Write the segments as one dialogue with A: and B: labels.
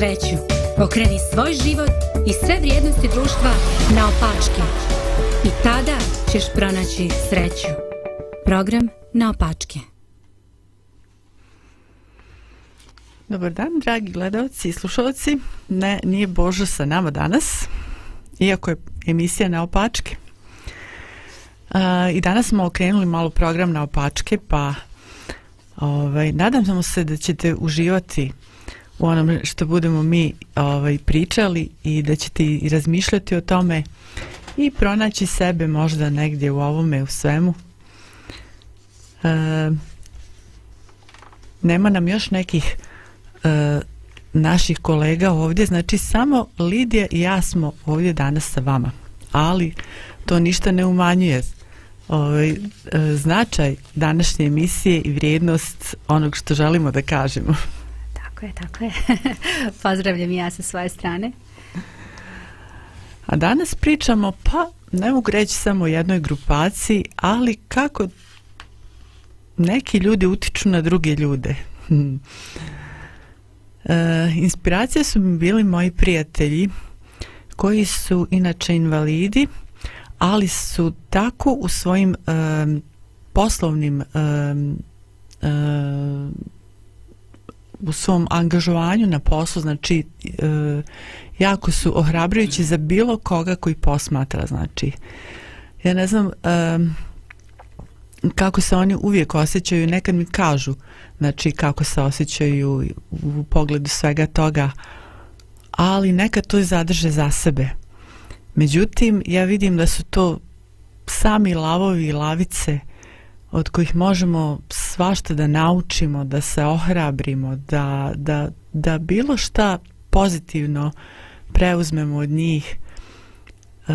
A: Sreću? Pokreni svoj život i sve vrijednosti društva na opačke. I tada ćeš pronaći sreću. Program na opačke.
B: Dobar dan, dragi gledalci i slušalci. Ne, nije Božo sa nama danas, iako je emisija na opačke. Uh, I danas smo okrenuli malo program na opačke, pa ovaj, nadam se da ćete uživati u onom što budemo mi ovaj, pričali i da ćete i razmišljati o tome i pronaći sebe možda negdje u ovome, u svemu. E, nema nam još nekih e, naših kolega ovdje, znači samo Lidija i ja smo ovdje danas sa vama, ali to ništa ne umanjuje ovaj, e, značaj današnje emisije i vrijednost onog što želimo da kažemo.
A: Tako je, tako je. Pozdravljam ja sa svoje strane.
B: A danas pričamo, pa ne mogu reći samo o jednoj grupaciji, ali kako neki ljudi utiču na druge ljude. E, inspiracija su mi bili moji prijatelji koji su inače invalidi, ali su tako u svojim e, poslovnim e, e, u svom angažovanju na poslu, znači e, jako su ohrabrujući za bilo koga koji posmatra, znači ja ne znam e, kako se oni uvijek osjećaju, nekad mi kažu znači kako se osjećaju u pogledu svega toga, ali nekad to zadrže za sebe. Međutim, ja vidim da su to sami lavovi i lavice od kojih možemo svašta da naučimo, da se ohrabrimo, da, da, da bilo šta pozitivno preuzmemo od njih e,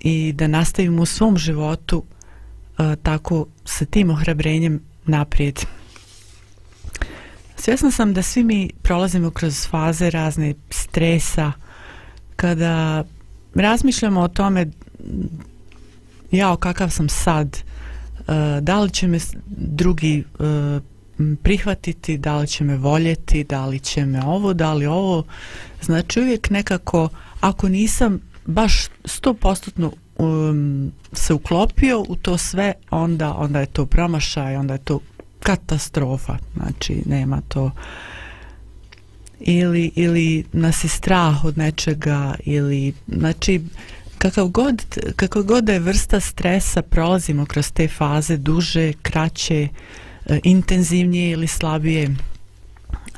B: i da nastavimo u svom životu e, tako sa tim ohrabrenjem naprijed. Svjesna sam da svi mi prolazimo kroz faze razne stresa kada razmišljamo o tome jao kakav sam sad E, da li će me drugi uh, prihvatiti, da li će me voljeti, da li će me ovo, da li ovo. Znači uvijek nekako, ako nisam baš stopostotno um, se uklopio u to sve, onda, onda je to promašaj, onda je to katastrofa, znači nema to ili, ili nas je strah od nečega ili znači kakav god, kako god da je vrsta stresa prolazimo kroz te faze duže, kraće e, intenzivnije ili slabije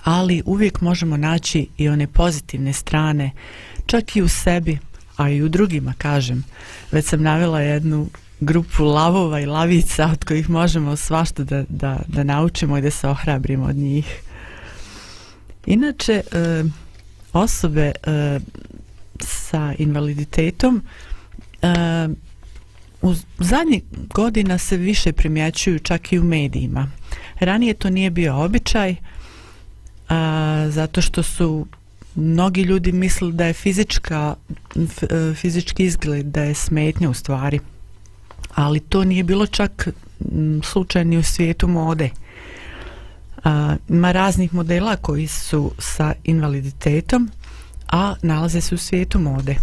B: ali uvijek možemo naći i one pozitivne strane čak i u sebi a i u drugima kažem već sam navela jednu grupu lavova i lavica od kojih možemo svašta da, da, da naučimo i da se ohrabrimo od njih. Inače, e, osobe e, sa invaliditetom e, u zadnjih godina se više primjećuju čak i u medijima. Ranije to nije bio običaj a, zato što su mnogi ljudi mislili da je fizička f, eh, fizički izgled da je smetnja u stvari ali to nije bilo čak mm, slučajni u svijetu mode. A, ima raznih modela koji su sa invaliditetom, a nalaze se u svijetu mode.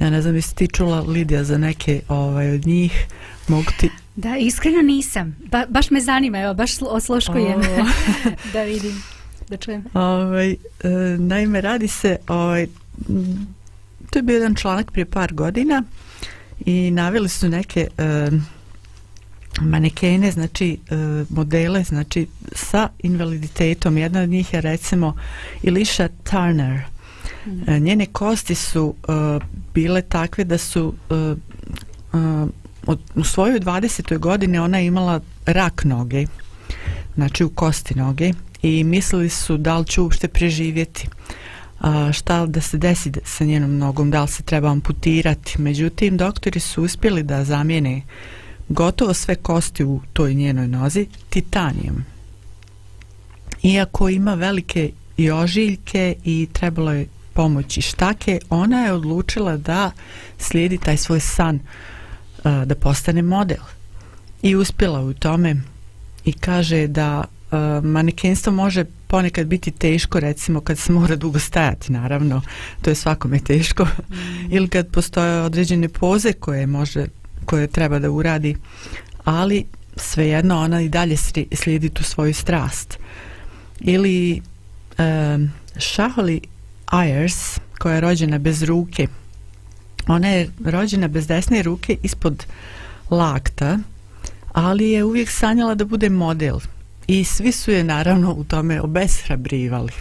B: Ja ne znam, jesi ti čula Lidija za neke ovaj, od njih? Mogu ti...
A: Da, iskreno nisam. Ba, baš me zanima, evo, baš osloškujem da vidim, da čujem.
B: Ovaj, e, naime, radi se, ovaj, to je bio jedan članak prije par godina, i naveli su neke uh, manekene, znači uh, modele, znači sa invaliditetom. Jedna od njih je recimo Elisha Turner. Mm. Njene kosti su uh, bile takve da su uh, uh, od, u svojoj 20. godini ona je imala rak noge, znači u kosti noge i mislili su da li će uopšte preživjeti a, šta da se desi sa njenom nogom, da li se treba amputirati. Međutim, doktori su uspjeli da zamijene gotovo sve kosti u toj njenoj nozi titanijom. Iako ima velike i ožiljke i trebalo je pomoći štake, ona je odlučila da slijedi taj svoj san a, da postane model. I uspjela u tome i kaže da a, manekenstvo može ponekad biti teško, recimo kad se mora dugo stajati, naravno, to je svakome teško, mm. ili kad postoje određene poze koje može, koje treba da uradi, ali svejedno ona i dalje slijedi tu svoju strast. Ili um, Shaholi Ayers, koja je rođena bez ruke, ona je rođena bez desne ruke ispod lakta, ali je uvijek sanjala da bude model i svi su je naravno u tome obeshrabrivali.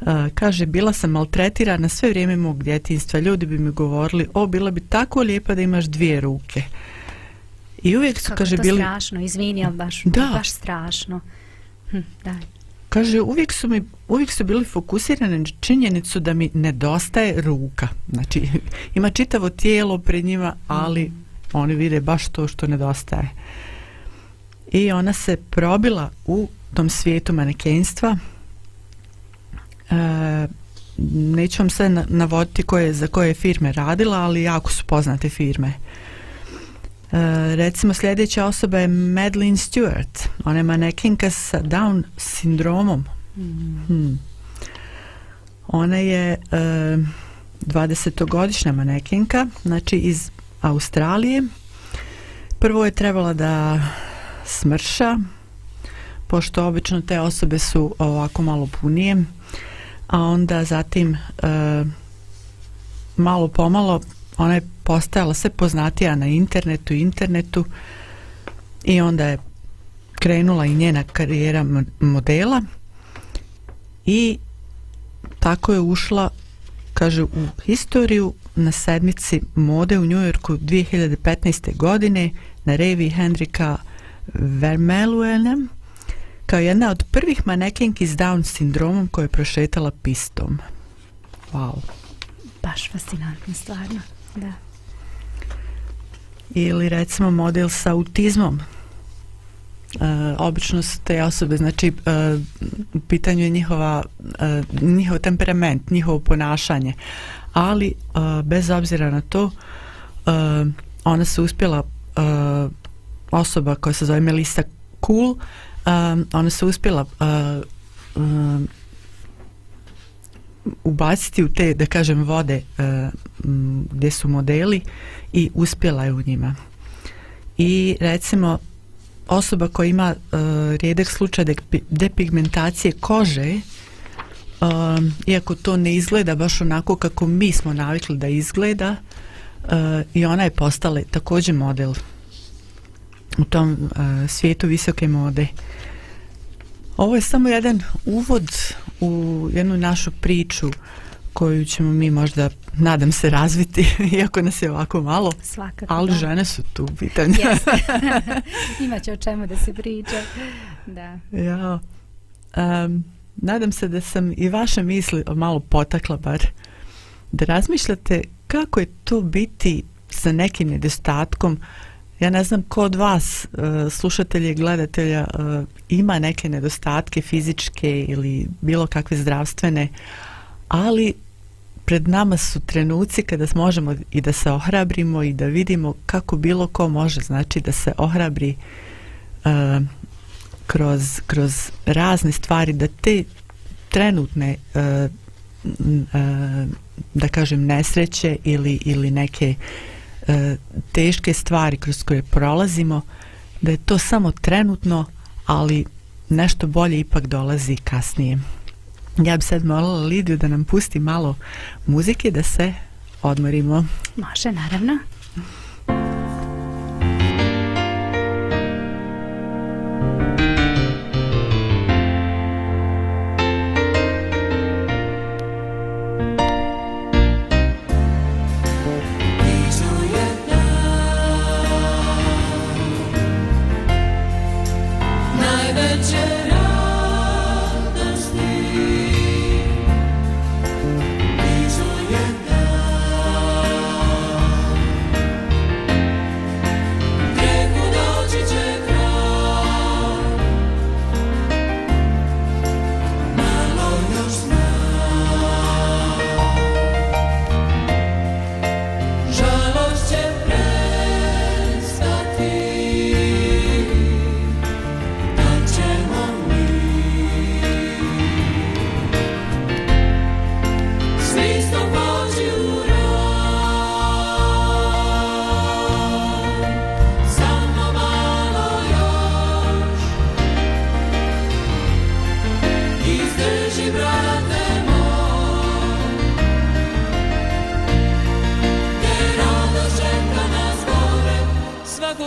B: Uh, kaže, bila sam maltretirana sve vrijeme mog djetinstva. Ljudi bi mi govorili, o, bila bi tako lijepa da imaš dvije ruke. I uvijek su,
C: Kako
B: kaže, bili...
C: Kako to strašno, izvini, ali baš,
B: da.
C: baš strašno. Hm.
B: Kaže, uvijek su mi, uvijek su bili fokusirani na činjenicu da mi nedostaje ruka. Znači, ima čitavo tijelo pred njima, ali mm. oni vide baš to što nedostaje. I ona se probila u tom svijetu manekenstva. E, neću vam sve navoditi koje, za koje firme radila, ali jako su poznate firme. E, recimo sljedeća osoba je Madeline Stewart. Ona je manekenka sa Down sindromom. Mm. Hmm. Ona je e, 20-godišnja manekenka, znači iz Australije. Prvo je trebala da smrša, pošto obično te osobe su ovako malo punije, a onda zatim e, malo pomalo ona je postajala sve poznatija na internetu internetu i onda je krenula i njena karijera modela i tako je ušla kaže u historiju na sedmici mode u Njujorku 2015. godine na revi Hendrika Vermeluena kao jedna od prvih manekenki s Down sindromom koja je prošetala pistom. Wow.
C: Baš fascinantno, stvarno. Da.
B: Ili recimo model sa autizmom. Uh, obično su te osobe, znači e, u pitanju je njihova, e, njihov temperament, njihovo ponašanje. Ali e, bez obzira na to, e, ona se uspjela e, osoba koja se zove Melissa Cool, um, e, ona se uspjela uh, um, ubaciti u te, da kažem, vode uh, gdje su modeli i uspjela je u njima. I recimo, osoba koja ima e, rijedak slučaj depigmentacije kože, e, iako to ne izgleda baš onako kako mi smo navikli da izgleda, e, i ona je postala također model u tom e, svijetu visoke mode. Ovo je samo jedan uvod u jednu našu priču koju ćemo mi možda, nadam se, razviti, iako nas je ovako malo.
C: Svakako,
B: Ali
C: da.
B: žene su tu pitanje.
C: Yes. Imaće o čemu da se priča. Da.
B: Ja. Um, nadam se da sam i vaše misli malo potakla bar da razmišljate kako je to biti sa nekim nedostatkom uh, Ja ne znam ko od vas, e, slušatelja i gledatelja, e, ima neke nedostatke fizičke ili bilo kakve zdravstvene, ali pred nama su trenuci kada možemo i da se ohrabrimo i da vidimo kako bilo ko može, znači da se ohrabri uh, kroz, kroz razne stvari, da te trenutne uh, uh, da kažem nesreće ili, ili neke uh, e, teške stvari kroz koje prolazimo, da je to samo trenutno, ali nešto bolje ipak dolazi kasnije. Ja bi sad molila Lidiju da nam pusti malo muzike da se odmorimo.
C: Može, naravno.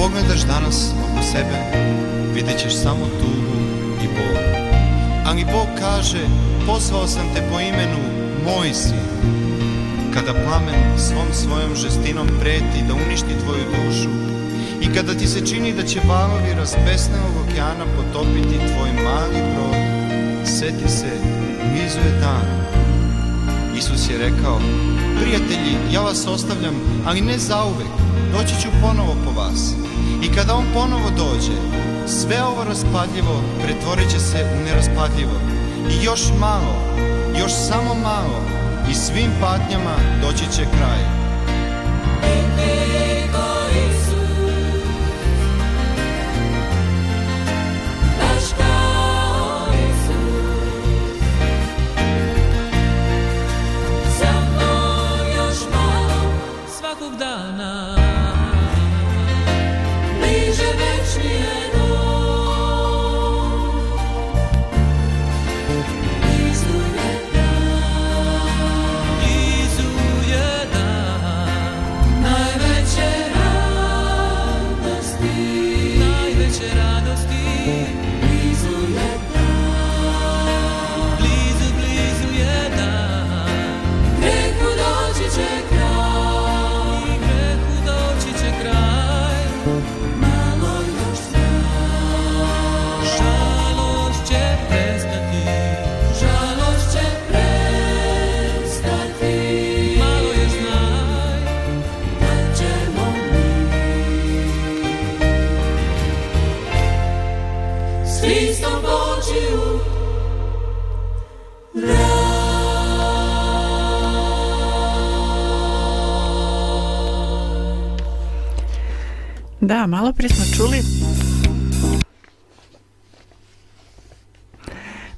C: pogledaš danas oko sebe, vidjet ćeš samo tugu i bol.
D: Ali Bog kaže, pozvao sam te po imenu Moj si. Kada plamen svom svojom žestinom preti da uništi tvoju dušu i kada ti se čini da će valovi razbesnelog okeana potopiti tvoj mali brod, seti se, mizu je dan. Isus je rekao, prijatelji, ja vas ostavljam, ali ne zauvek, doći. Doći ću ponovo po vas. I kada on ponovo dođe, sve ovo raspadljivo pretvorit će se u neraspadljivo. I još malo, još samo malo, i svim patnjama doći će kraj.
B: Da, malo prije smo čuli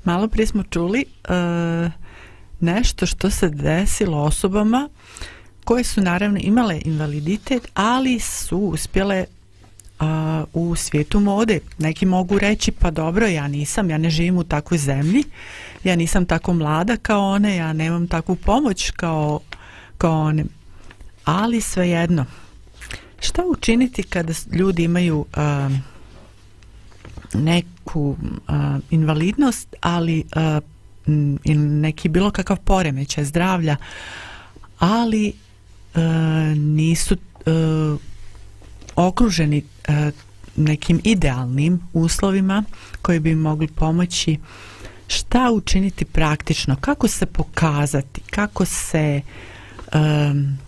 B: malo prije smo čuli uh, nešto što se desilo osobama koje su naravno imale invaliditet, ali su uspjele uh, u svijetu mode. Neki mogu reći, pa dobro, ja nisam, ja ne živim u takvoj zemlji, ja nisam tako mlada kao one, ja nemam takvu pomoć kao, kao one. Ali svejedno, Šta učiniti kada ljudi imaju uh, neku uh, invalidnost, ali uh, neki bilo kakav poremećaj zdravlja, ali uh, nisu uh, okruženi uh, nekim idealnim uslovima koji bi mogli pomoći? Šta učiniti praktično, kako se pokazati, kako se um,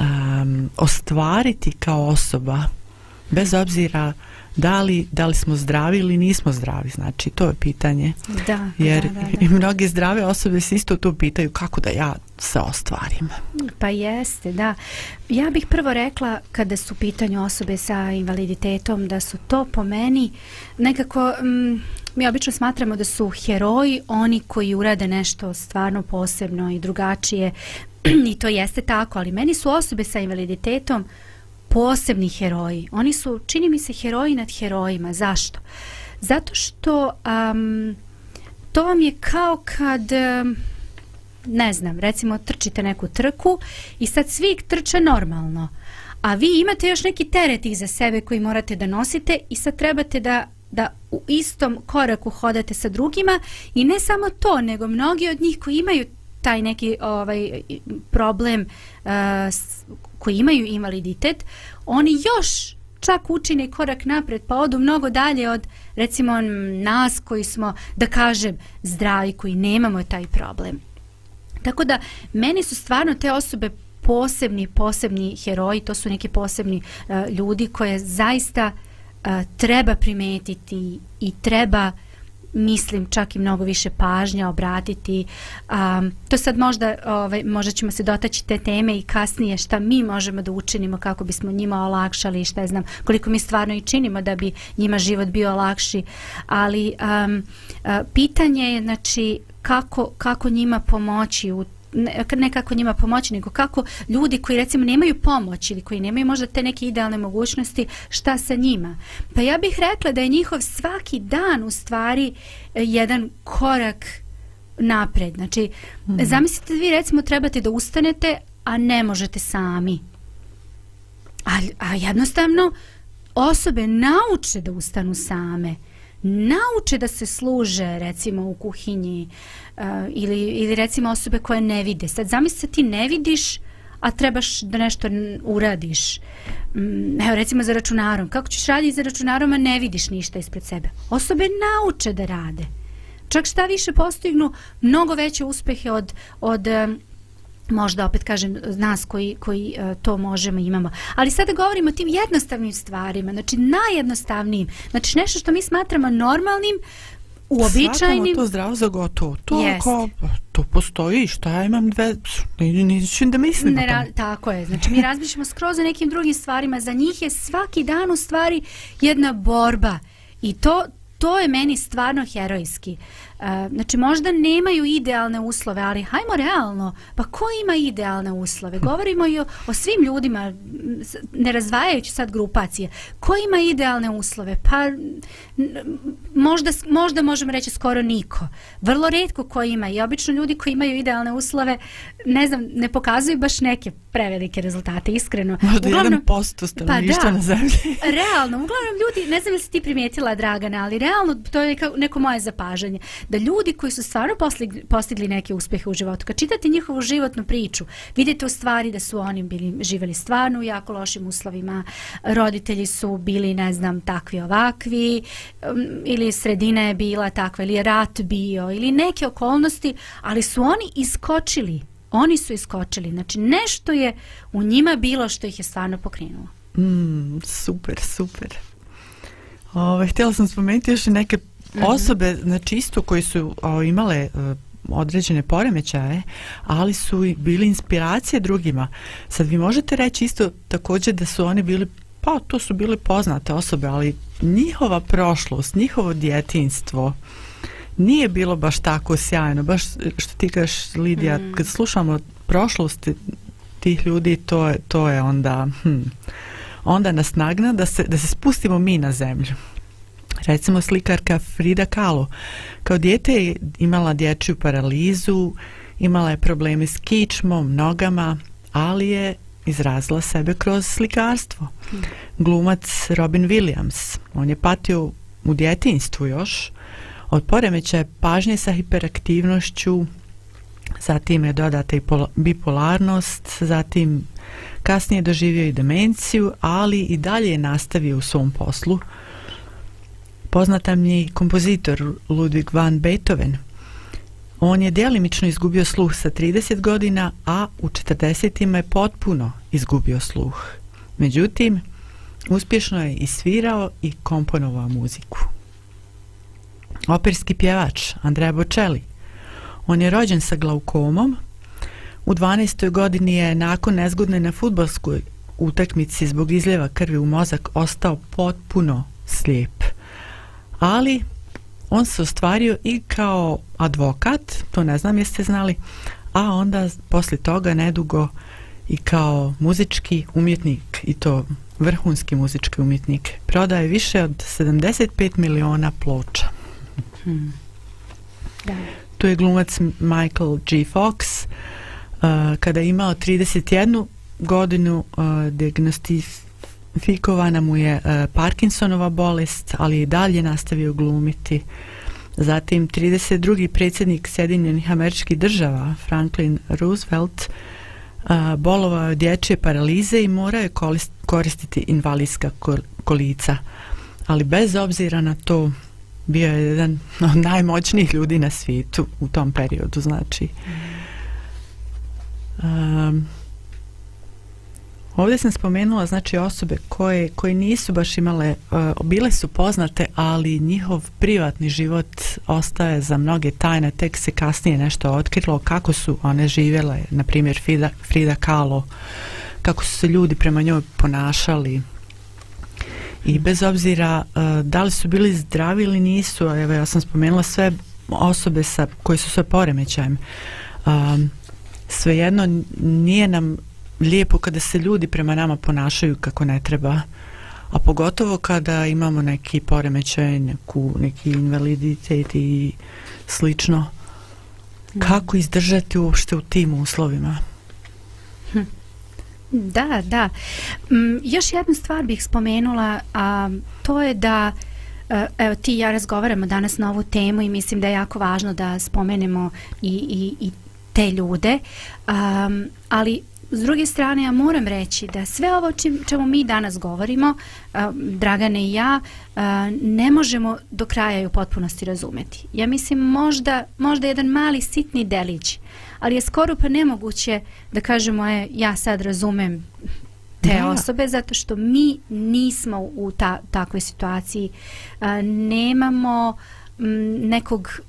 B: um, ostvariti kao osoba bez obzira da li, da li smo zdravi ili nismo zdravi znači to je pitanje.
C: Da,
B: jer
C: da, da, da.
B: i mnoge zdrave osobe se isto to pitaju kako da ja se ostvarim?
C: Pa jeste da. Ja bih prvo rekla kada su pitanju osobe sa invaliditetom da su to po meni nekako mm, mi obično smatramo da su heroji oni koji urade nešto stvarno posebno i drugačije i to jeste tako, ali meni su osobe sa invaliditetom posebni heroji. Oni su, čini mi se, heroji nad herojima. Zašto? Zato što um, to vam je kao kad... Um, ne znam, recimo trčite neku trku i sad svi trče normalno, a vi imate još neki teret iza sebe koji morate da nosite i sad trebate da da u istom koraku hodate sa drugima i ne samo to, nego mnogi od njih koji imaju taj neki ovaj problem uh, koji imaju invaliditet, oni još čak učine korak napred pa odu mnogo dalje od recimo nas koji smo da kažem zdravi koji nemamo taj problem. Tako da meni su stvarno te osobe posebni posebni heroji, to su neki posebni uh, ljudi koje zaista uh, treba primetiti i treba mislim čak i mnogo više pažnja obratiti um, to sad možda ovaj, možda ćemo se dotaći te teme i kasnije šta mi možemo da učinimo kako bismo njima olakšali šta je znam koliko mi stvarno i činimo da bi njima život bio lakši. Ali um, pitanje je znači kako, kako njima pomoći u ne, ne kako njima pomoći, nego kako ljudi koji recimo nemaju pomoć ili koji nemaju možda te neke idealne mogućnosti, šta sa njima. Pa ja bih rekla da je njihov svaki dan u stvari e, jedan korak napred. Znači, mm. zamislite vi recimo trebate da ustanete, a ne možete sami. A, a jednostavno osobe nauče da ustanu same nauče da se služe recimo u kuhinji uh, ili, ili recimo osobe koje ne vide. Sad zamisli ti ne vidiš a trebaš da nešto uradiš. Mm, evo recimo za računarom. Kako ćeš raditi za računarom a ne vidiš ništa ispred sebe? Osobe nauče da rade. Čak šta više postignu mnogo veće uspehe od, od um, možda opet kažem nas koji, koji uh, to možemo imamo. Ali sada govorimo o tim jednostavnim stvarima, znači najjednostavnijim, znači nešto što mi smatramo normalnim, uobičajnim. Svakamo
B: to zdravo za gotovo. To, kao, to postoji, šta ja imam dve, neću da mislim ne,
C: ra, Tako je, znači mi razmišljamo skroz o nekim drugim stvarima, za njih je svaki dan u stvari jedna borba i to, to je meni stvarno herojski. Uh, znači možda nemaju idealne uslove, ali hajmo realno, pa ko ima idealne uslove? Govorimo i o, o svim ljudima, ne razvajajući sad grupacije. Ko ima idealne uslove? Pa možda, možda možemo reći skoro niko. Vrlo redko ko ima i obično ljudi koji imaju idealne uslove, ne znam, ne pokazuju baš neke prevelike rezultate, iskreno.
B: Možda uglavnom, jedan posto stanovništva pa, na zemlji.
C: realno, uglavnom ljudi, ne znam li si ti primijetila Dragana, ali realno to je neko, neko moje zapažanje da ljudi koji su stvarno postigli, postigli neke uspehe u životu, kad čitate njihovu životnu priču, vidite u stvari da su oni bili živeli stvarno u jako lošim uslovima, roditelji su bili, ne znam, takvi ovakvi, um, ili sredina je bila takva, ili je rat bio, ili neke okolnosti, ali su oni iskočili, oni su iskočili, znači nešto je u njima bilo što ih je stvarno pokrenulo.
B: Mm, super, super. Ove, htjela sam spomenuti još neke -hmm. osobe znači isto koji su o, imale o, određene poremećaje, ali su i bili inspiracije drugima. Sad vi možete reći isto također da su oni bili pa to su bile poznate osobe, ali njihova prošlost, njihovo djetinstvo nije bilo baš tako sjajno. Baš što ti kažeš Lidija, mm. kad slušamo prošlosti tih ljudi, to je, to je onda hm, onda nas nagna da se, da se spustimo mi na zemlju. Recimo slikarka Frida Kahlo. Kao dijete je imala dječju paralizu, imala je probleme s kičmom, nogama, ali je izrazila sebe kroz slikarstvo. Glumac Robin Williams, on je patio u djetinstvu još, od poremeća pažnje sa hiperaktivnošću, zatim je dodata i bipolarnost, zatim kasnije doživio i demenciju, ali i dalje je nastavio u svom poslu, Poznata mi je kompozitor Ludwig van Beethoven. On je djelimično izgubio sluh sa 30 godina, a u 40. je potpuno izgubio sluh. Međutim, uspješno je i svirao i komponovao muziku. Operski pjevač Andrea Bocelli. On je rođen sa glaukomom. U 12. godini je nakon nezgodne na futbolskoj utakmici zbog izljeva krvi u mozak ostao potpuno slijep ali on se ostvario i kao advokat, to ne znam jeste znali, a onda poslije toga nedugo i kao muzički umjetnik i to vrhunski muzički umjetnik prodaje više od 75 miliona ploča. Hmm. Da. Tu je glumac Michael G. Fox uh, kada je imao 31 godinu uh, diagnostifikovana mu je uh, Parkinsonova bolest, ali i dalje nastavio glumiti. Zatim 32. predsjednik Sjedinjenih američkih država Franklin Roosevelt uh, bolovao je dječje paralize i morao je koristiti invalidska kolica. Ali bez obzira na to bio je jedan od najmoćnijih ljudi na svijetu u tom periodu, znači. Um, ovdje sam spomenula znači osobe koje, koje nisu baš imale, uh, bile su poznate, ali njihov privatni život ostaje za mnoge tajne, tek se kasnije nešto otkrilo kako su one živjele, na primjer Frida, Frida Kahlo, kako su se ljudi prema njoj ponašali, i bez obzira uh, da li su bili zdravi ili nisu, evo ja sam spomenula sve osobe sa, koji su sve poremećajem, um, svejedno nije nam lijepo kada se ljudi prema nama ponašaju kako ne treba, a pogotovo kada imamo neki poremećaj, neku, neki invaliditet i slično. Kako izdržati uopšte u tim uslovima?
C: Hm. Da, da. Mm, još jednu stvar bih spomenula, a to je da e, evo ti i ja razgovaramo danas na ovu temu i mislim da je jako važno da spomenemo i, i, i te ljude, um, ali s druge strane ja moram reći da sve ovo čim, čemu mi danas govorimo, Dragane i ja, ne možemo do kraja i u potpunosti razumeti. Ja mislim možda, možda jedan mali sitni delić ali je skoro pa nemoguće da kažemo e, ja sad razumem te da. osobe zato što mi nismo u ta, takvoj situaciji a, nemamo m, nekog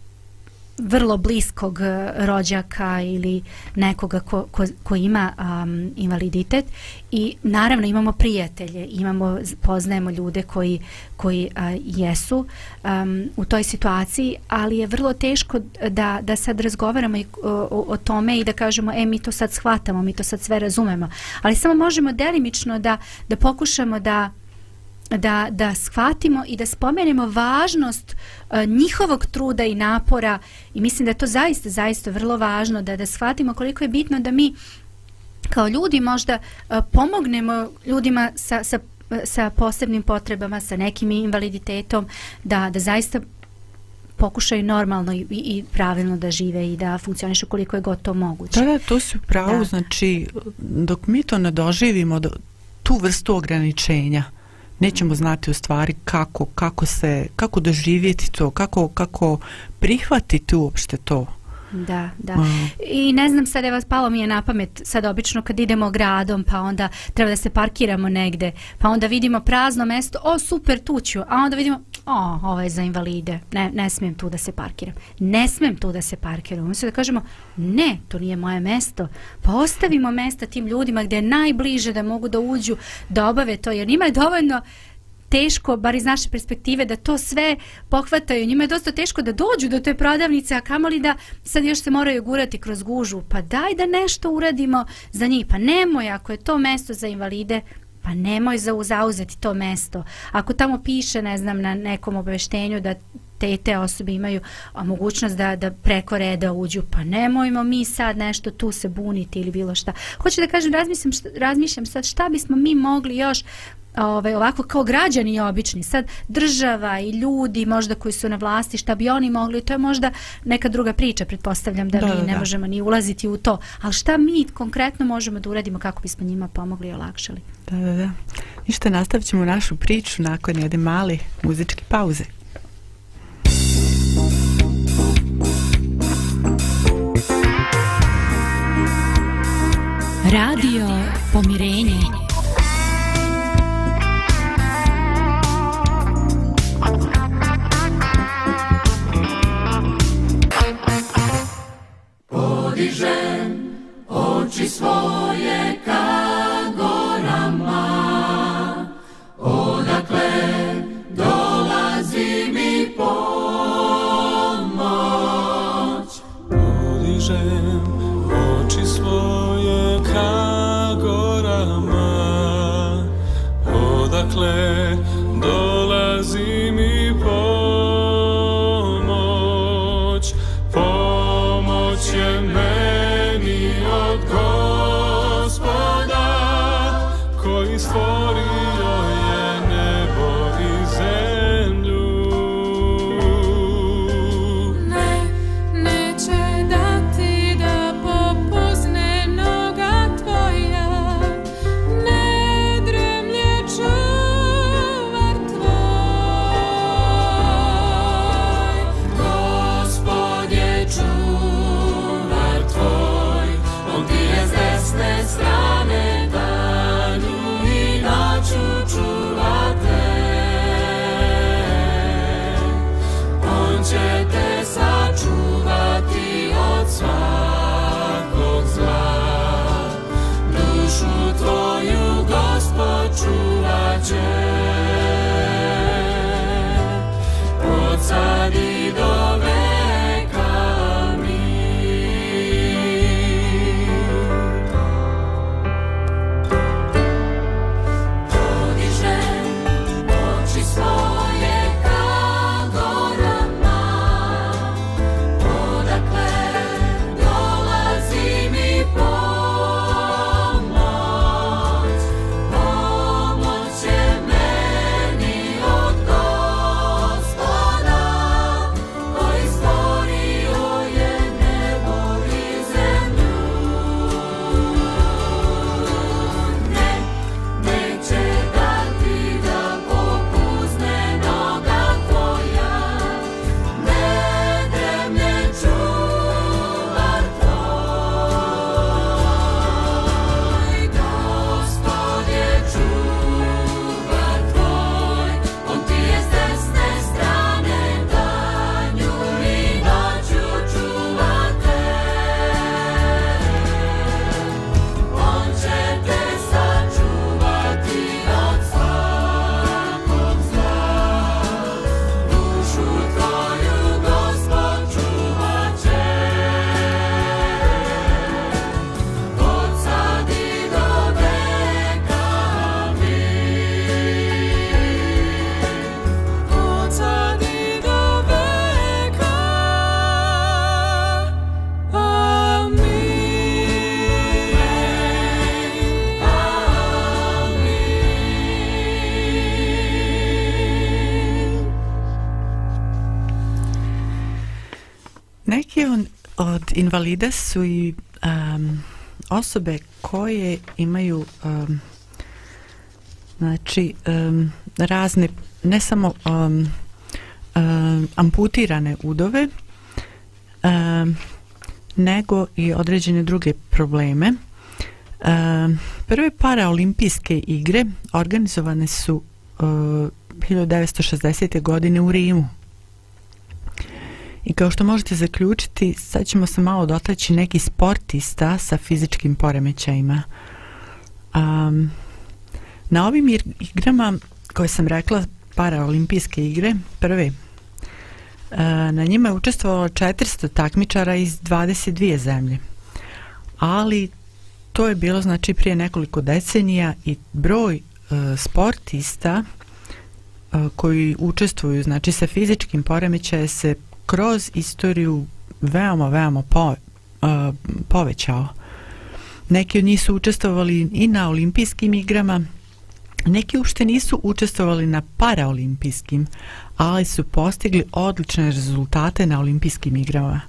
C: vrlo bliskog e, rođaka ili nekoga ko, ko, ko ima um, invaliditet. I naravno imamo prijatelje, imamo poznajemo ljude koji, koji uh, jesu um, u toj situaciji, ali je vrlo teško da, da sad razgovaramo i, o, o tome i da kažemo e mi to sad shvatamo, mi to sad sve razumemo, ali samo možemo delimično da, da pokušamo da da, da shvatimo i da spomenemo važnost uh, njihovog truda i napora i mislim da je to zaista, zaista vrlo važno da, da shvatimo koliko je bitno da mi kao ljudi možda uh, pomognemo ljudima sa, sa, sa posebnim potrebama, sa nekim invaliditetom, da, da zaista pokušaju normalno i, i pravilno da žive i da funkcionišu koliko je god to moguće.
B: Da, da, to su pravo, da. znači dok mi to ne doživimo, do, tu vrstu ograničenja, nećemo znati u stvari kako, kako se, kako doživjeti to, kako, kako prihvatiti uopšte to.
C: Da, da. Mm. I ne znam sad, evo, palo mi je na pamet, sad obično kad idemo gradom, pa onda treba da se parkiramo negde, pa onda vidimo prazno mesto, o, super, tu ću, a onda vidimo, o, ovo ovaj je za invalide, ne, ne smijem tu da se parkiram. Ne smijem tu da se parkiram. Umesto da kažemo, ne, to nije moje mesto. Pa ostavimo mesta tim ljudima gdje je najbliže da mogu da uđu, da obave to, jer njima je dovoljno teško, bar iz naše perspektive, da to sve pohvataju. Njima je dosta teško da dođu do te prodavnice, a kamoli da sad još se moraju gurati kroz gužu. Pa daj da nešto uradimo za njih. Pa nemoj, ako je to mesto za invalide, pa nemoj za zauzeti to mesto. Ako tamo piše, ne znam, na nekom obaveštenju da te te osobe imaju a, mogućnost da, da preko reda uđu, pa nemojmo mi sad nešto tu se buniti ili bilo šta. Hoću da kažem, razmišljam, šta, razmišljam sad šta bismo mi mogli još ovaj, ovako kao građani obični, sad država i ljudi možda koji su na vlasti, šta bi oni mogli, to je možda neka druga priča, pretpostavljam da, da mi da, ne da. možemo ni ulaziti u to, ali šta mi konkretno možemo da uradimo kako bismo njima pomogli i olakšali?
B: Da, da, da. Ništa, nastavit ćemo našu priču nakon jedne mali muzičke pauze.
A: Radio Pomirenje.
E: Podižem oči svoje ka
B: invalide su i um, osobe koje imaju um, znači um, razne ne samo um, um, amputirane udove um, nego i određene druge probleme um, prve paraolimpijske igre organizovane su eh, um, 1960. godine u Rimu I kao što možete zaključiti, sad ćemo se malo dotaći neki sportista sa fizičkim poremećajima. Um, na ovim igrama, koje sam rekla, paraolimpijske igre, prve, uh, na njima je učestvovalo 400 takmičara iz 22 zemlje. Ali to je bilo znači prije nekoliko decenija i broj uh, sportista uh, koji učestvuju znači sa fizičkim poremećajem se kroz istoriju veoma, veoma po, uh, povećao. Neki od njih su učestvovali i na olimpijskim igrama, neki uopšte nisu učestvovali na paraolimpijskim, ali su postigli odlične rezultate na olimpijskim igrama.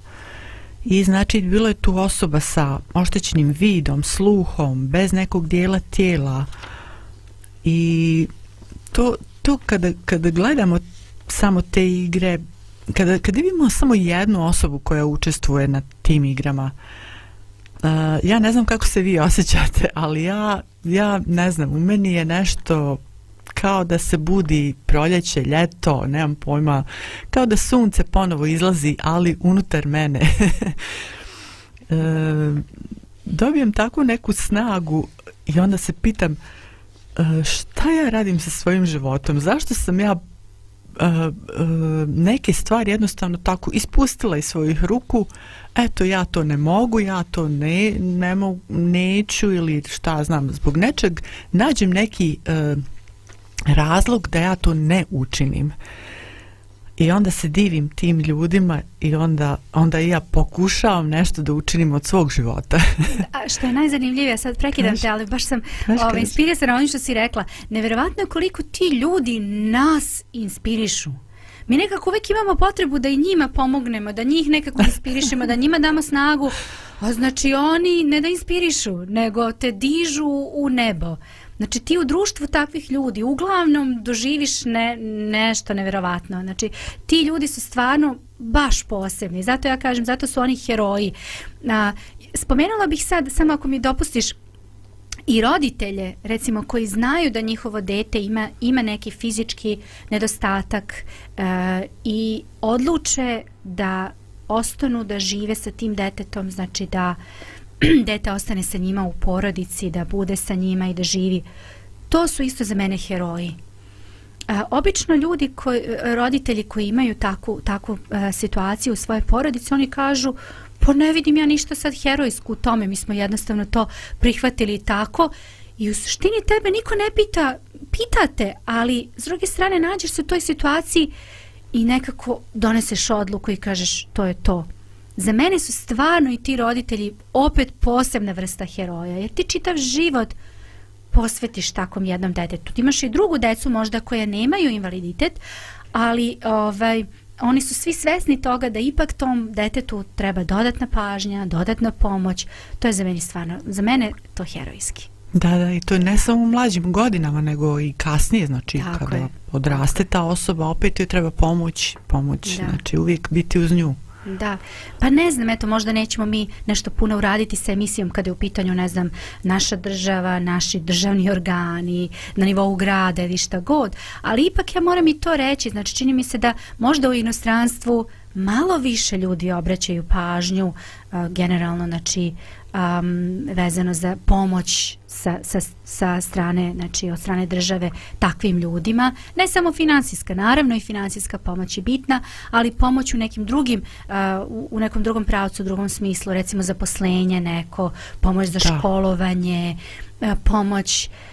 B: I znači bilo je tu osoba sa oštećenim vidom, sluhom, bez nekog dijela tijela. I to, to kada, kada gledamo samo te igre, kada, kada imamo samo jednu osobu koja učestvuje na tim igrama, uh, ja ne znam kako se vi osjećate, ali ja, ja ne znam, u meni je nešto kao da se budi proljeće, ljeto, nemam pojma, kao da sunce ponovo izlazi, ali unutar mene. e, dobijem takvu neku snagu i onda se pitam e, šta ja radim sa svojim životom, zašto sam ja Eh, eh, neke stvari jednostavno tako ispustila iz svojih ruku eto ja to ne mogu ja to ne, ne mogu, neću ili šta znam zbog nečeg nađem neki uh, razlog da ja to ne učinim. I onda se divim tim ljudima i onda, onda ja pokušavam nešto da učinim od svog života.
C: A što je najzanimljivije, sad prekidam te, ali baš sam ovaj, inspirisana onim što si rekla. Neverovatno koliko ti ljudi nas inspirišu. Mi nekako uvek imamo potrebu da i njima pomognemo, da njih nekako inspirišemo, da njima damo snagu. A znači oni ne da inspirišu, nego te dižu u nebo. Znači ti u društvu takvih ljudi uglavnom doživiš ne, nešto neverovatno. Znači ti ljudi su stvarno baš posebni. Zato ja kažem, zato su oni heroji. A, spomenula bih sad, samo ako mi dopustiš, i roditelje, recimo, koji znaju da njihovo dete ima, ima neki fizički nedostatak e, i odluče da ostanu da žive sa tim detetom, znači da dete ostane sa njima u porodici, da bude sa njima i da živi. To su isto za mene heroji. A, obično ljudi, koji, roditelji koji imaju takvu, takvu e, situaciju u svojoj porodici, oni kažu, pa ne vidim ja ništa sad herojsku u tome, mi smo jednostavno to prihvatili tako i u suštini tebe niko ne pita, pitate, ali s druge strane nađeš se u toj situaciji i nekako doneseš odluku i kažeš to je to. Za mene su stvarno i ti roditelji opet posebna vrsta heroja, jer ti čitav život posvetiš takom jednom detetu. Ti imaš i drugu decu možda koje nemaju invaliditet, ali ovaj, oni su svi svesni toga da ipak tom detetu treba dodatna pažnja, dodatna pomoć. To je za mene stvarno, za mene to herojski.
B: Da, da, i to je ne samo u mlađim godinama, nego i kasnije, znači
C: Tako
B: kada
C: je.
B: odraste ta osoba, opet joj treba pomoć, pomoć,
C: Da.
B: znači uvijek biti uz nju.
C: Da, pa ne znam, eto, možda nećemo mi nešto puno uraditi sa emisijom kada je u pitanju, ne znam, naša država, naši državni organi, na nivou grada ili šta god, ali ipak ja moram i to reći, znači čini mi se da možda u inostranstvu malo više ljudi obraćaju pažnju uh, generalno, znači um, vezano za pomoć sa, sa, sa strane, znači od strane države takvim ljudima, ne samo finansijska, naravno i finansijska pomoć je bitna, ali pomoć u nekim drugim, uh, u, u nekom drugom pravcu, u drugom smislu, recimo zaposlenje neko, pomoć za
B: Da.
C: školovanje, uh, pomoć Uh,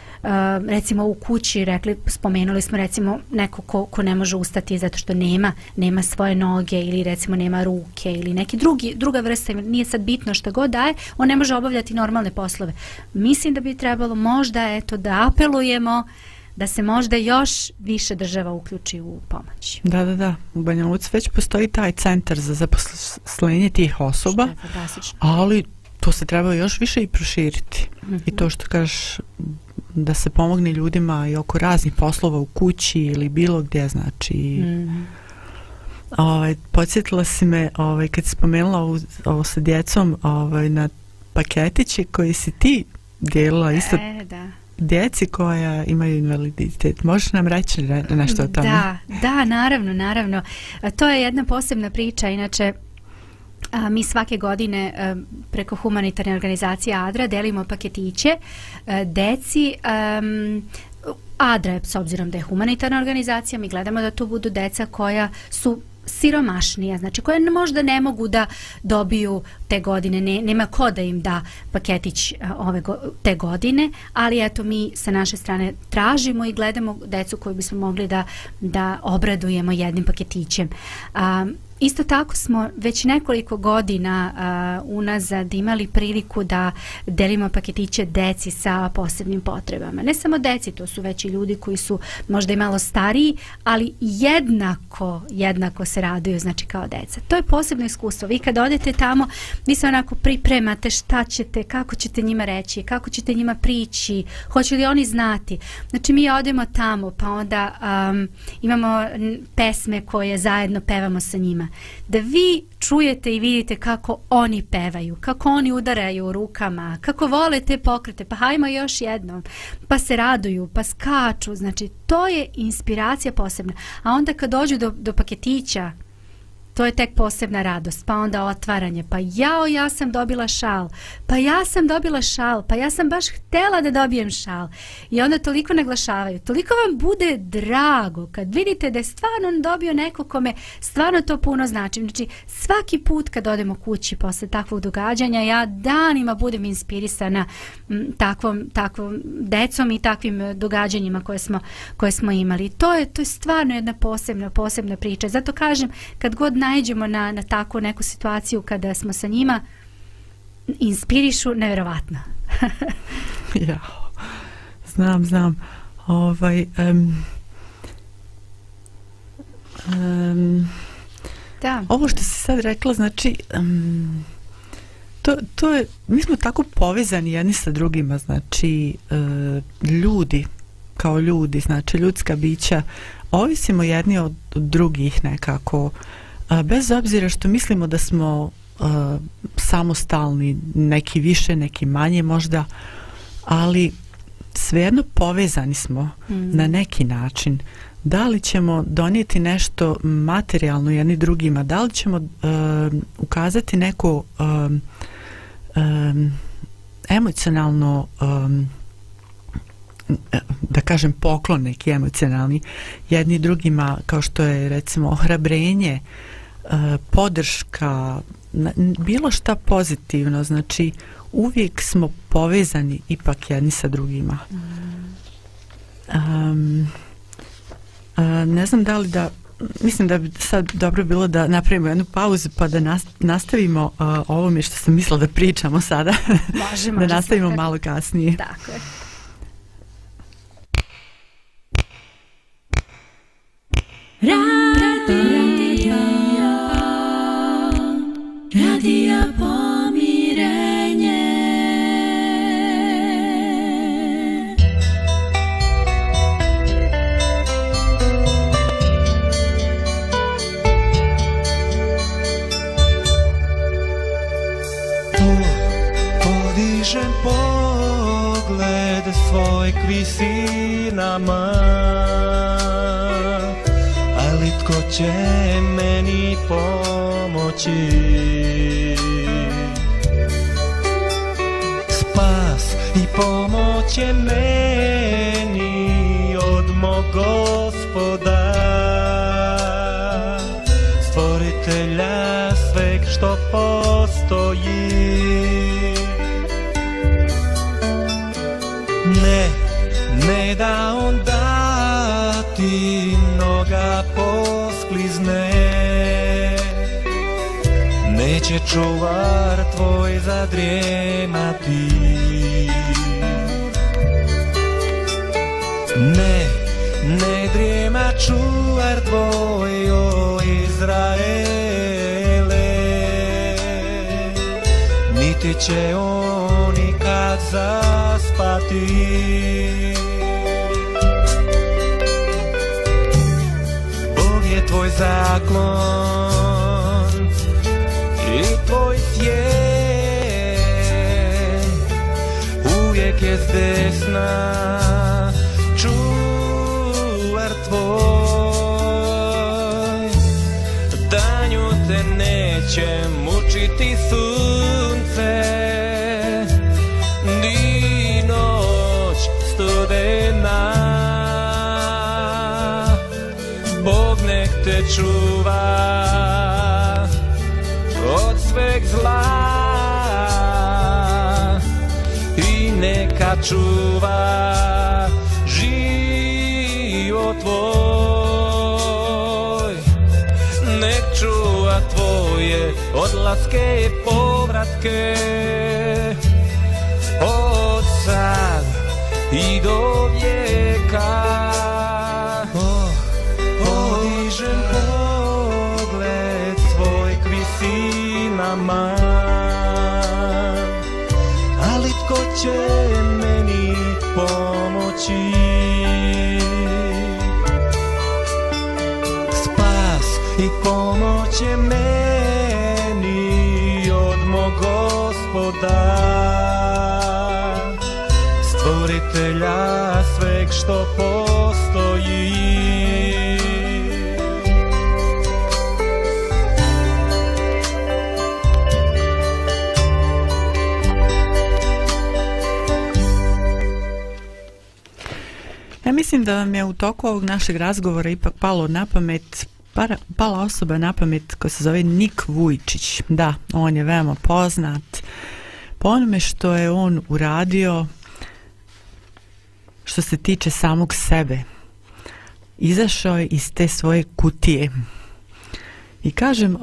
C: recimo u kući rekli spomenuli smo recimo neko ko, ko ne može ustati zato što nema nema svoje noge ili recimo nema ruke ili neki drugi druga vrsta nije sad bitno što god daje on ne može obavljati normalne poslove mislim da bi trebalo možda eto da apelujemo da se možda još više država uključi u pomoć
B: Da, da, da. U Banja Luci već postoji taj centar za zaposlenje tih osoba,
C: je
B: ali to se treba još više i proširiti. I to što kažeš da se pomogne ljudima i oko raznih poslova u kući ili bilo gdje, znači
C: Mm.
B: Ovaj, podsjetila si me ovaj, kad si spomenula ovo, ovo sa djecom ovaj, na paketiće koji si ti dijelila isto
C: E, da.
B: djeci koja imaju invaliditet. Možeš nam reći re- nešto o tome?
C: Da, da, naravno, naravno. To je jedna posebna priča, inače a, mi svake godine a, preko humanitarne organizacije ADRA delimo paketiće a, deci am, ADRA s obzirom da je humanitarna organizacija, mi gledamo da to budu deca koja su siromašnija, znači koje možda ne mogu da dobiju te godine, ne, nema ko da im da paketić a, ove go, te godine, ali eto mi sa naše strane tražimo i gledamo decu koju bismo mogli da, da obradujemo jednim paketićem. A, Isto tako smo već nekoliko godina uh, unazad imali priliku da delimo paketiće deci sa posebnim potrebama. Ne samo deci, to su već i ljudi koji su možda i malo stariji, ali jednako, jednako se raduju, znači kao deca. To je posebno iskustvo. Vi kad odete tamo, vi se onako pripremate šta ćete, kako ćete njima reći, kako ćete njima prići, hoće li oni znati. Znači mi odemo tamo, pa onda um, imamo pesme koje zajedno pevamo sa njima. Da vi čujete i vidite kako oni pevaju, kako oni udaraju rukama, kako vole te pokrete, pa hajmo još jednom, pa se raduju, pa skaču, znači to je inspiracija posebna. A onda kad dođu do, do paketića, to je tek posebna radost, pa onda otvaranje, pa jao, ja sam dobila šal, pa ja sam dobila šal, pa ja sam baš htela da dobijem šal. I onda toliko naglašavaju, toliko vam bude drago kad vidite da je stvarno dobio neko kome stvarno to puno znači. Znači, svaki put kad odemo kući posle takvog događanja, ja danima budem inspirisana m, takvom, takvom decom i takvim e, događanjima koje smo, koje smo imali. To je, to je stvarno jedna posebna, posebna priča. Zato kažem, kad god najđemo na, na takvu neku situaciju kada smo sa njima, inspirišu nevjerovatno.
B: ja, znam, znam. Ovaj, um, um,
C: da.
B: Ovo što si sad rekla, znači, um, to, to je, mi smo tako povezani jedni sa drugima, znači, uh, ljudi, kao ljudi, znači, ljudska bića, ovisimo jedni od, od drugih nekako, uh, bez obzira što mislimo da smo uh, samostalni, neki više, neki manje možda, ali svejedno povezani smo mm. na neki način. Da li ćemo donijeti nešto materijalno jedni drugima, da li ćemo uh, ukazati neko um, um, emocionalno um, da kažem poklon neki emocionalni jedni drugima kao što je recimo ohrabrenje uh, podrška bilo šta pozitivno znači uvijek smo povezani ipak jedni sa drugima. Um, uh, ne znam da li da mislim da bi sad dobro bilo da napravimo jednu pauzu pa da nastavimo uh, ovo mi što sam mislila da pričamo sada.
C: Može, može
B: da nastavimo malo kasnije.
C: Tako je
E: nama. Ali tko će meni pomoći? Spas i pomoć je meni. Će čuvar tvoj zadrijemati. Ne, ne drijema čuvar tvoj o Izraele. Niti će on ikad zaspati. Tvoj zaklon tvoj sjen uvijek je desna čuvar tvoj. Danju te neće mučiti sunce. Noć studena. Bog nek te čuva. Neka čuva život tvoj. Nek čuva tvoje odlaske i povratke. Od sad i do će meni od mog gospoda. Stvoritelja sveg što postoji.
B: Ja mislim da vam je u toku ovog našeg razgovora ipak palo na pamet para, pala osoba na pamet koja se zove Nik Vujčić. Da, on je veoma poznat po onome što je on uradio što se tiče samog sebe. Izašao je iz te svoje kutije. I kažem,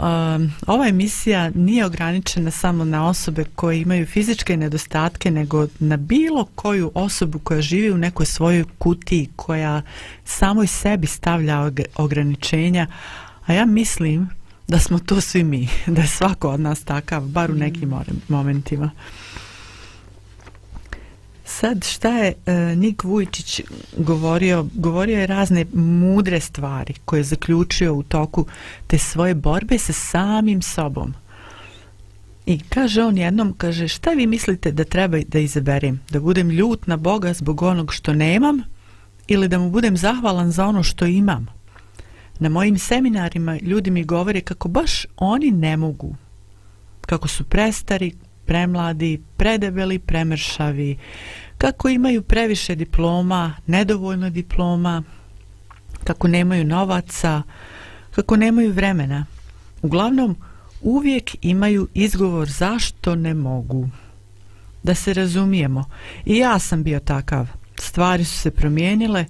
B: ova emisija nije ograničena samo na osobe koje imaju fizičke nedostatke, nego na bilo koju osobu koja živi u nekoj svojoj kutiji, koja samoj sebi stavlja ograničenja, a ja mislim da smo to svi mi, da je svako od nas takav, bar u nekim momentima. Sad šta je uh, Nik Vujčić govorio? Govorio je razne mudre stvari koje je zaključio u toku te svoje borbe sa samim sobom. I kaže on jednom, kaže šta vi mislite da treba da izaberem? Da budem ljut na Boga zbog onog što nemam ili da mu budem zahvalan za ono što imam? Na mojim seminarima ljudi mi govore kako baš oni ne mogu. Kako su prestari, premladi, predebeli, premršavi, kako imaju previše diploma, nedovoljno diploma, kako nemaju novaca, kako nemaju vremena. Uglavnom, uvijek imaju izgovor zašto ne mogu. Da se razumijemo, i ja sam bio takav. Stvari su se promijenile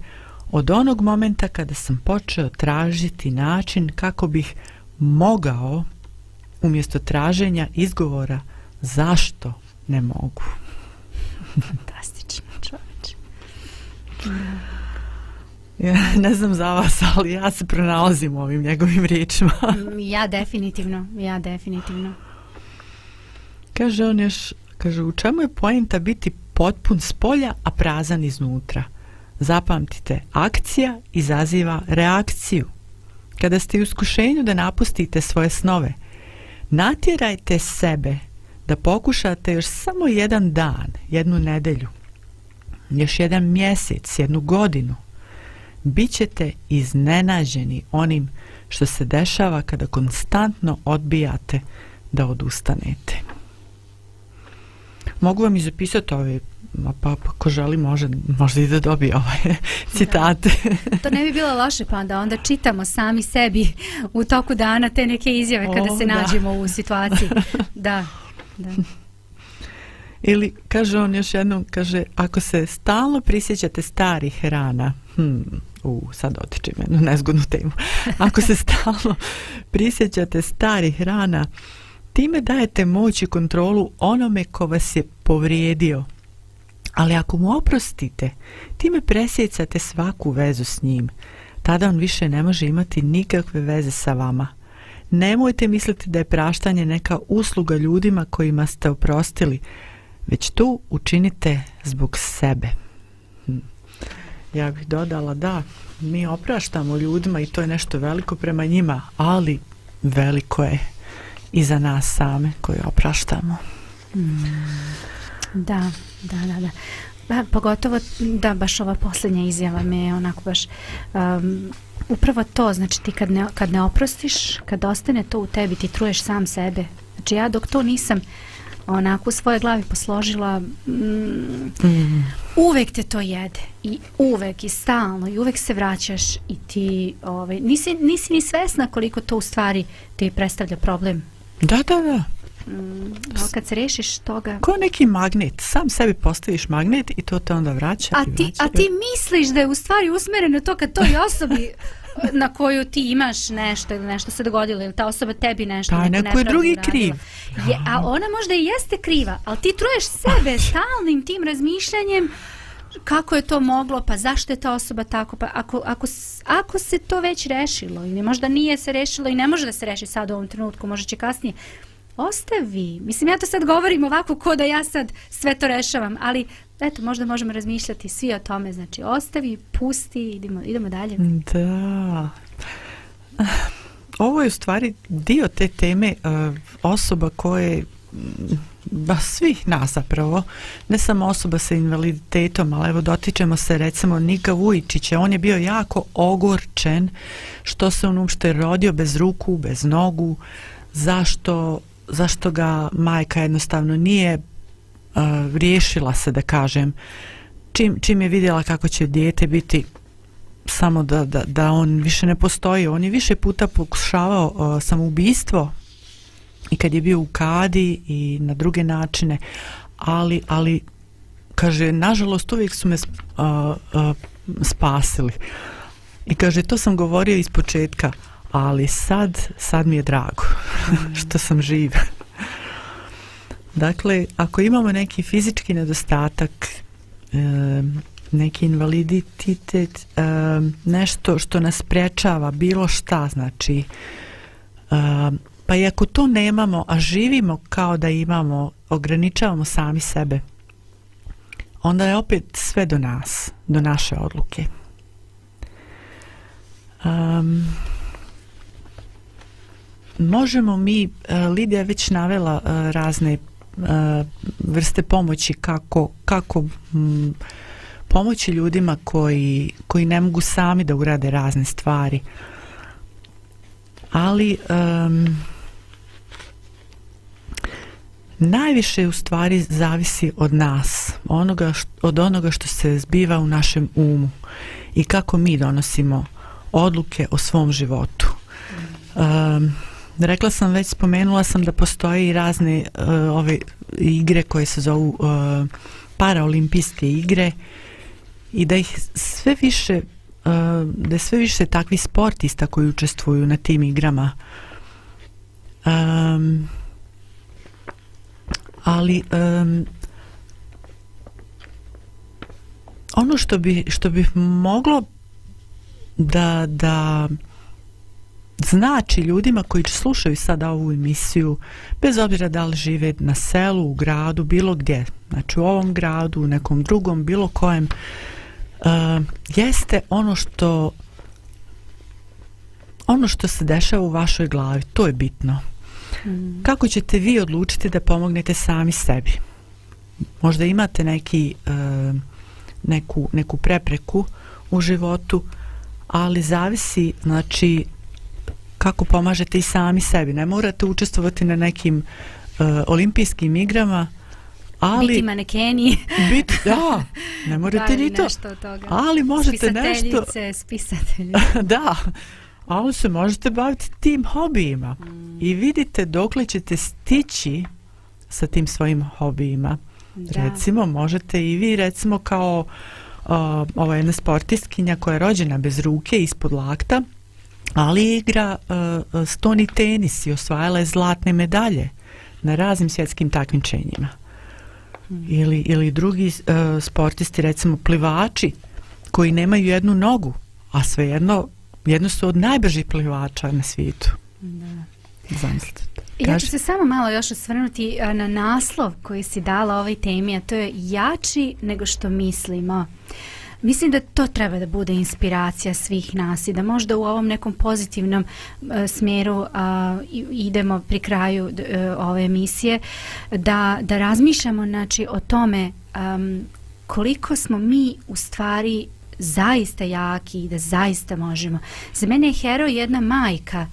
B: od onog momenta kada sam počeo tražiti način kako bih mogao umjesto traženja izgovora zašto ne mogu.
C: Fantastično, čovječ.
B: Ja, ne znam za vas, ali ja se pronalazim u ovim njegovim riječima.
C: ja definitivno, ja definitivno.
B: Kaže on još, kaže, u čemu je pojenta biti potpun s polja, a prazan iznutra? Zapamtite, akcija izaziva reakciju. Kada ste u iskušenju da napustite svoje snove, natjerajte sebe da pokušate još samo jedan dan, jednu nedelju, još jedan mjesec, jednu godinu, bit ćete iznenađeni onim što se dešava kada konstantno odbijate da odustanete. Mogu vam i zapisati ove pa, pa ko želi može, možda i da dobije ove citate.
C: Da. To ne bi bilo loše pa da onda čitamo sami sebi u toku dana te neke izjave kada o, se da. nađemo u situaciji. Da, da.
B: Ili, kaže on još jednom, kaže, ako se stalno prisjećate starih rana, hm, u, sad otičem jednu nezgodnu temu, ako se stalno prisjećate starih rana, time dajete moć i kontrolu onome ko vas je povrijedio. Ali ako mu oprostite, time presjecate svaku vezu s njim. Tada on više ne može imati nikakve veze sa vama. Nemojte misliti da je praštanje neka usluga ljudima kojima ste oprostili, već tu učinite zbog sebe. Hm. Ja bih dodala da mi opraštamo ljudima i to je nešto veliko prema njima, ali veliko je i za nas same koji opraštamo.
C: Mm. Da, da, da, da. Pa, pogotovo da baš ova posljednja izjava me je onako baš um, upravo to, znači ti kad ne, kad ne oprostiš, kad ostane to u tebi, ti truješ sam sebe. Znači ja dok to nisam onako u svoje glavi posložila mm, mm. uvek te to jede i uvek i stalno i uvek se vraćaš i ti ovaj, nisi, nisi ni svesna koliko to u stvari ti predstavlja problem
B: da, da, da
C: Mm, kad se rešiš toga...
B: Ko neki magnet, sam sebi postaviš magnet i to te onda vraća.
C: A, ti,
B: vraća
C: a ti misliš da je u stvari usmereno to kad toj osobi na koju ti imaš nešto ili nešto se dogodilo ili ta osoba tebi nešto
B: pa neko je drugi uradila. kriv?
C: Je, a ona možda i jeste kriva ali ti truješ sebe stalnim tim razmišljanjem kako je to moglo, pa zašto je ta osoba tako, pa ako, ako, ako se to već rešilo ili možda nije se rešilo i ne može da se reši sad u ovom trenutku, možda će kasnije, ostavi. Mislim, ja to sad govorim ovako ko da ja sad sve to rešavam, ali eto, možda možemo razmišljati svi o tome. Znači, ostavi, pusti, idemo, idemo dalje.
B: Da. Ovo je u stvari dio te teme eh, osoba koje mm, ba svih nas zapravo, ne samo osoba sa invaliditetom, ali evo dotičemo se recimo Nika Vujičića, on je bio jako ogorčen što se on uopšte rodio bez ruku, bez nogu, zašto zašto ga majka jednostavno nije uh, riješila se da kažem čim, čim je vidjela kako će dijete biti samo da, da, da on više ne postoji. On je više puta pokušavao uh, samoubistvo i kad je bio u kadi i na druge načine, ali, ali kaže, nažalost uvijek su me uh, uh, spasili. I kaže, to sam govorio iz početka, ali sad, sad mi je drago mm. što sam živ. dakle, ako imamo neki fizički nedostatak, e, neki invaliditet, e, nešto što nas prečava, bilo šta, znači, e, pa i ako to nemamo, a živimo kao da imamo, ograničavamo sami sebe, onda je opet sve do nas, do naše odluke. Um, možemo mi, e, Lidija je već navela e, razne e, vrste pomoći kako, kako m, pomoći ljudima koji, koji ne mogu sami da urade razne stvari. Ali um, najviše u stvari zavisi od nas, onoga što, od onoga što se zbiva u našem umu i kako mi donosimo odluke o svom životu. Um, rekla sam već, spomenula sam da postoje i razne uh, ove igre koje se zovu uh, paraolimpijske igre i da ih sve više uh, da je sve više takvi sportista koji učestvuju na tim igrama. Um, ali um, ono što bi što bi moglo da da znači ljudima koji slušaju sada ovu emisiju bez obzira da li žive na selu, u gradu, bilo gdje znači u ovom gradu, u nekom drugom bilo kojem uh, jeste ono što ono što se dešava u vašoj glavi to je bitno mm. kako ćete vi odlučiti da pomognete sami sebi možda imate neki uh, neku, neku prepreku u životu ali zavisi znači kako pomažete i sami sebi? Ne morate učestvovati na nekim uh, olimpijskim igrama ali
C: biti manekeni.
B: Biti da ne morate ni to. ali možete nešto
C: spisatelji
B: da ali se možete baviti tim hobijima. Mm. i vidite dokle ćete stići sa tim svojim hobijima. Da. recimo možete i vi recimo kao uh, ova jedna sportistkinja koja je rođena bez ruke ispod lakta ali igra uh, stoni tenis i osvajala je zlatne medalje na raznim svjetskim takmičenjima mm. ili, ili drugi uh, sportisti recimo plivači koji nemaju jednu nogu a svejedno jedno su od najbržih plivača na svijetu. Da. Zamislite.
C: Ja ću se samo malo još osvrnuti na naslov koji si dala ovoj temi, a to je jači nego što mislimo. Mislim da to treba da bude inspiracija svih nas i da možda u ovom nekom pozitivnom uh, smjeru uh, idemo pri kraju uh, ove emisije da, da razmišljamo znači, o tome um, koliko smo mi u stvari zaista jaki i da zaista možemo. Za mene je heroj jedna majka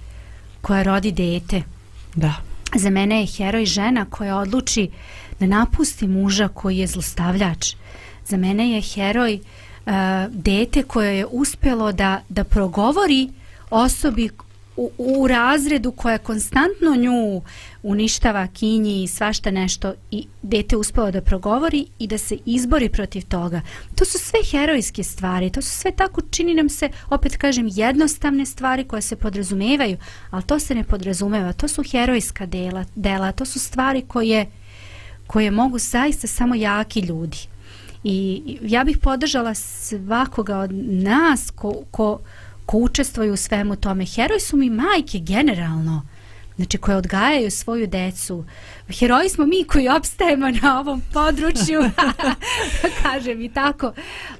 C: koja rodi dete.
B: Da.
C: Za mene je heroj žena koja odluči da napusti muža koji je zlostavljač. Za mene je heroj uh, E, dete koje je uspjelo da, da progovori osobi u, u razredu koja konstantno nju uništava kinji i svašta nešto i dete uspelo da progovori i da se izbori protiv toga. To su sve herojske stvari, to su sve tako čini nam se, opet kažem, jednostavne stvari koje se podrazumevaju, ali to se ne podrazumeva, to su herojska dela, dela to su stvari koje, koje mogu zaista samo jaki ljudi. I ja bih podržala svakoga od nas ko, ko, ko učestvuju u svemu tome. Heroj su mi majke generalno, znači koje odgajaju svoju decu. Heroji smo mi koji opstajemo na ovom području, kažem i tako.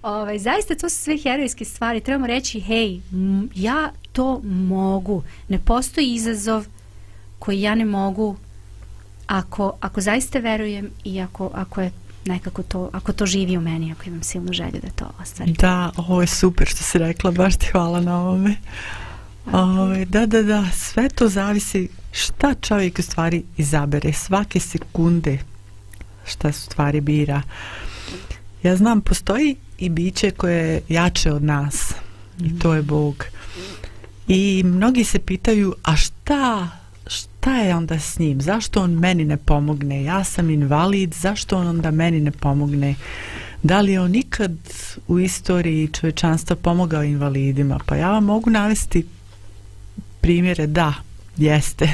C: Ovaj, zaista to su sve herojske stvari. Trebamo reći, hej, ja to mogu. Ne postoji izazov koji ja ne mogu ako, ako zaista verujem i ako, ako je nekako to, ako to živi u meni, ako imam silnu želju da to ostvari.
B: Da, ovo je super što si rekla, baš ti hvala na ovome. Ove, da, da, da, sve to zavisi šta čovjek u stvari izabere svake sekunde šta su stvari bira. Ja znam, postoji i biće koje je jače od nas. I to je Bog. I mnogi se pitaju, a šta, šta je onda s njim? Zašto on meni ne pomogne? Ja sam invalid, zašto on onda meni ne pomogne? Da li je on ikad u istoriji čovečanstva pomogao invalidima? Pa ja vam mogu navesti primjere, da, jeste.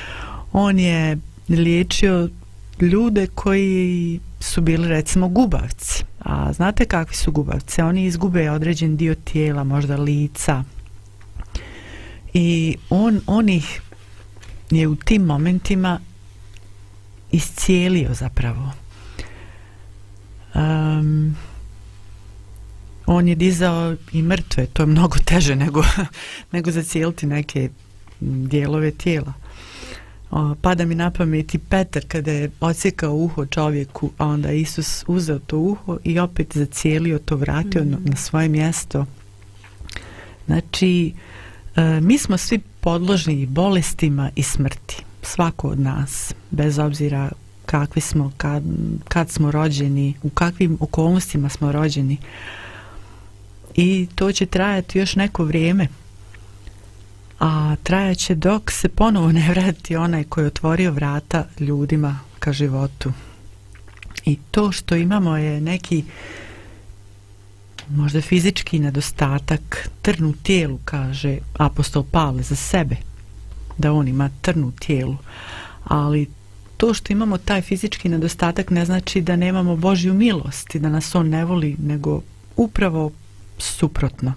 B: On je liječio ljude koji su bili recimo gubavci. A znate kakvi su gubavci? Oni izgube određen dio tijela, možda lica. I on, on ih je u tim momentima iscijelio zapravo. Um, on je dizao i mrtve, to je mnogo teže nego, nego zacijeliti neke dijelove tijela. O, pada mi na pamet i Petar kada je odsjekao uho čovjeku, a onda Isus uzeo to uho i opet zacijelio to, vratio mm -hmm. na svoje mjesto. Znači, e, mi smo svi podložni bolestima i smrti. Svako od nas, bez obzira kakvi smo, kad, kad smo rođeni, u kakvim okolnostima smo rođeni. I to će trajati još neko vrijeme a trajaće dok se ponovo ne vrati onaj koji je otvorio vrata ljudima ka životu. I to što imamo je neki možda fizički nedostatak trnu tijelu, kaže apostol Pavle za sebe, da on ima trnu tijelu. Ali to što imamo taj fizički nedostatak ne znači da nemamo Božju milost i da nas on ne voli, nego upravo suprotno.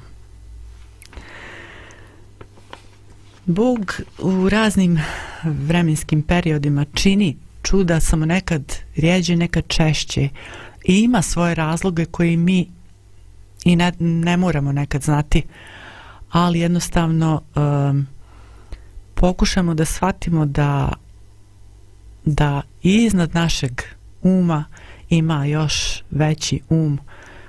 B: Bog u raznim vremenskim periodima čini čuda samo nekad rijeđe, nekad češće i ima svoje razloge koje mi i ne, ne moramo nekad znati ali jednostavno um, pokušamo da shvatimo da da iznad našeg uma ima još veći um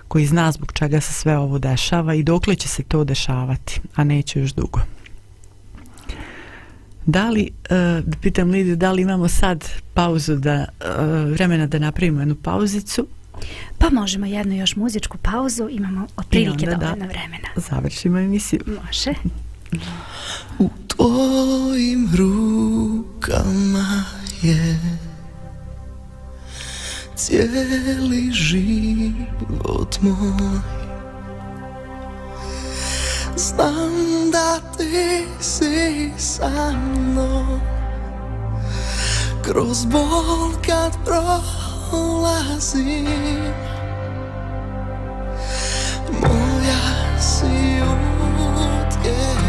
B: koji zna zbog čega se sve ovo dešava i dokle će se to dešavati, a neće još dugo. Da li, uh, pitam Lidiju, da li imamo sad pauzu da, uh, vremena da napravimo jednu pauzicu?
C: Pa možemo jednu još muzičku pauzu, imamo otprilike dovoljno vremena.
B: Završimo emisiju.
C: Može.
F: U tvojim rukama je cijeli život moj Znam da ti si sa mnom Kroz bol kad un lazim Moja si
B: ut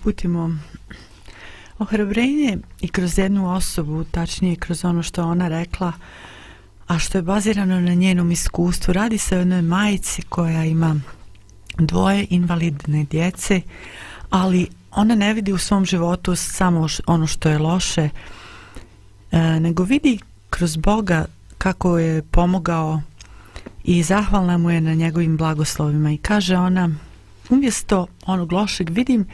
B: uputimo ohrabrenje i kroz jednu osobu, tačnije kroz ono što ona rekla, a što je bazirano na njenom iskustvu. Radi se o jednoj majici koja ima dvoje invalidne djece, ali ona ne vidi u svom životu samo ono što je loše, e, nego vidi kroz Boga kako je pomogao i zahvalna mu je na njegovim blagoslovima i kaže ona umjesto onog lošeg vidim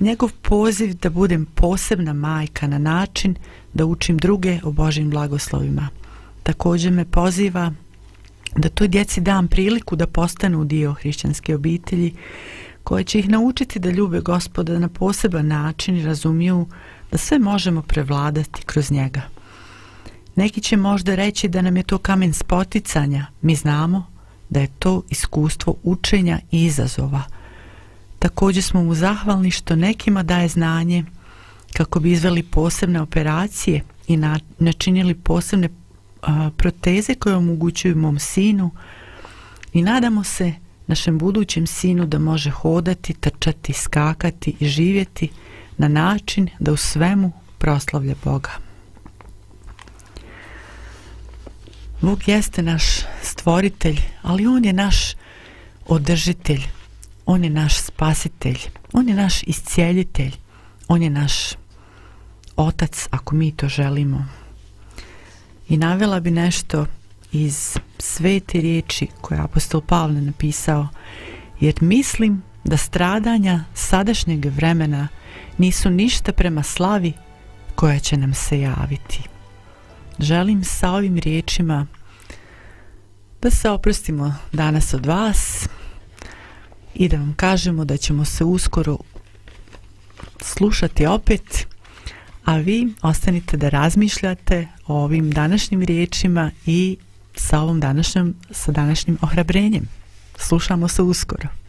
B: njegov poziv da budem posebna majka na način da učim druge o Božim blagoslovima. Također me poziva da toj djeci dam priliku da postanu dio hrišćanske obitelji koje će ih naučiti da ljube gospoda na poseban način i razumiju da sve možemo prevladati kroz njega. Neki će možda reći da nam je to kamen spoticanja. Mi znamo da je to iskustvo učenja i izazova. Također smo mu zahvalni što nekima daje znanje kako bi izveli posebne operacije i načinili posebne a, proteze koje omogućuju mom sinu i nadamo se našem budućem sinu da može hodati, trčati, skakati i živjeti na način da u svemu proslavlja Boga. Bog jeste naš stvoritelj, ali On je naš održitelj, On je naš spasitelj, On je naš iscijeljitelj, On je naš otac ako mi to želimo. I navela bi nešto iz svete riječi koje je apostol Pavle napisao, jer mislim da stradanja sadašnjeg vremena nisu ništa prema slavi koja će nam se javiti. Želim sa ovim riječima da se oprostimo danas od vas i da vam kažemo da ćemo se uskoro slušati opet, a vi ostanite da razmišljate o ovim današnjim riječima i sa ovom današnjom, sa današnjim ohrabrenjem. Slušamo se uskoro.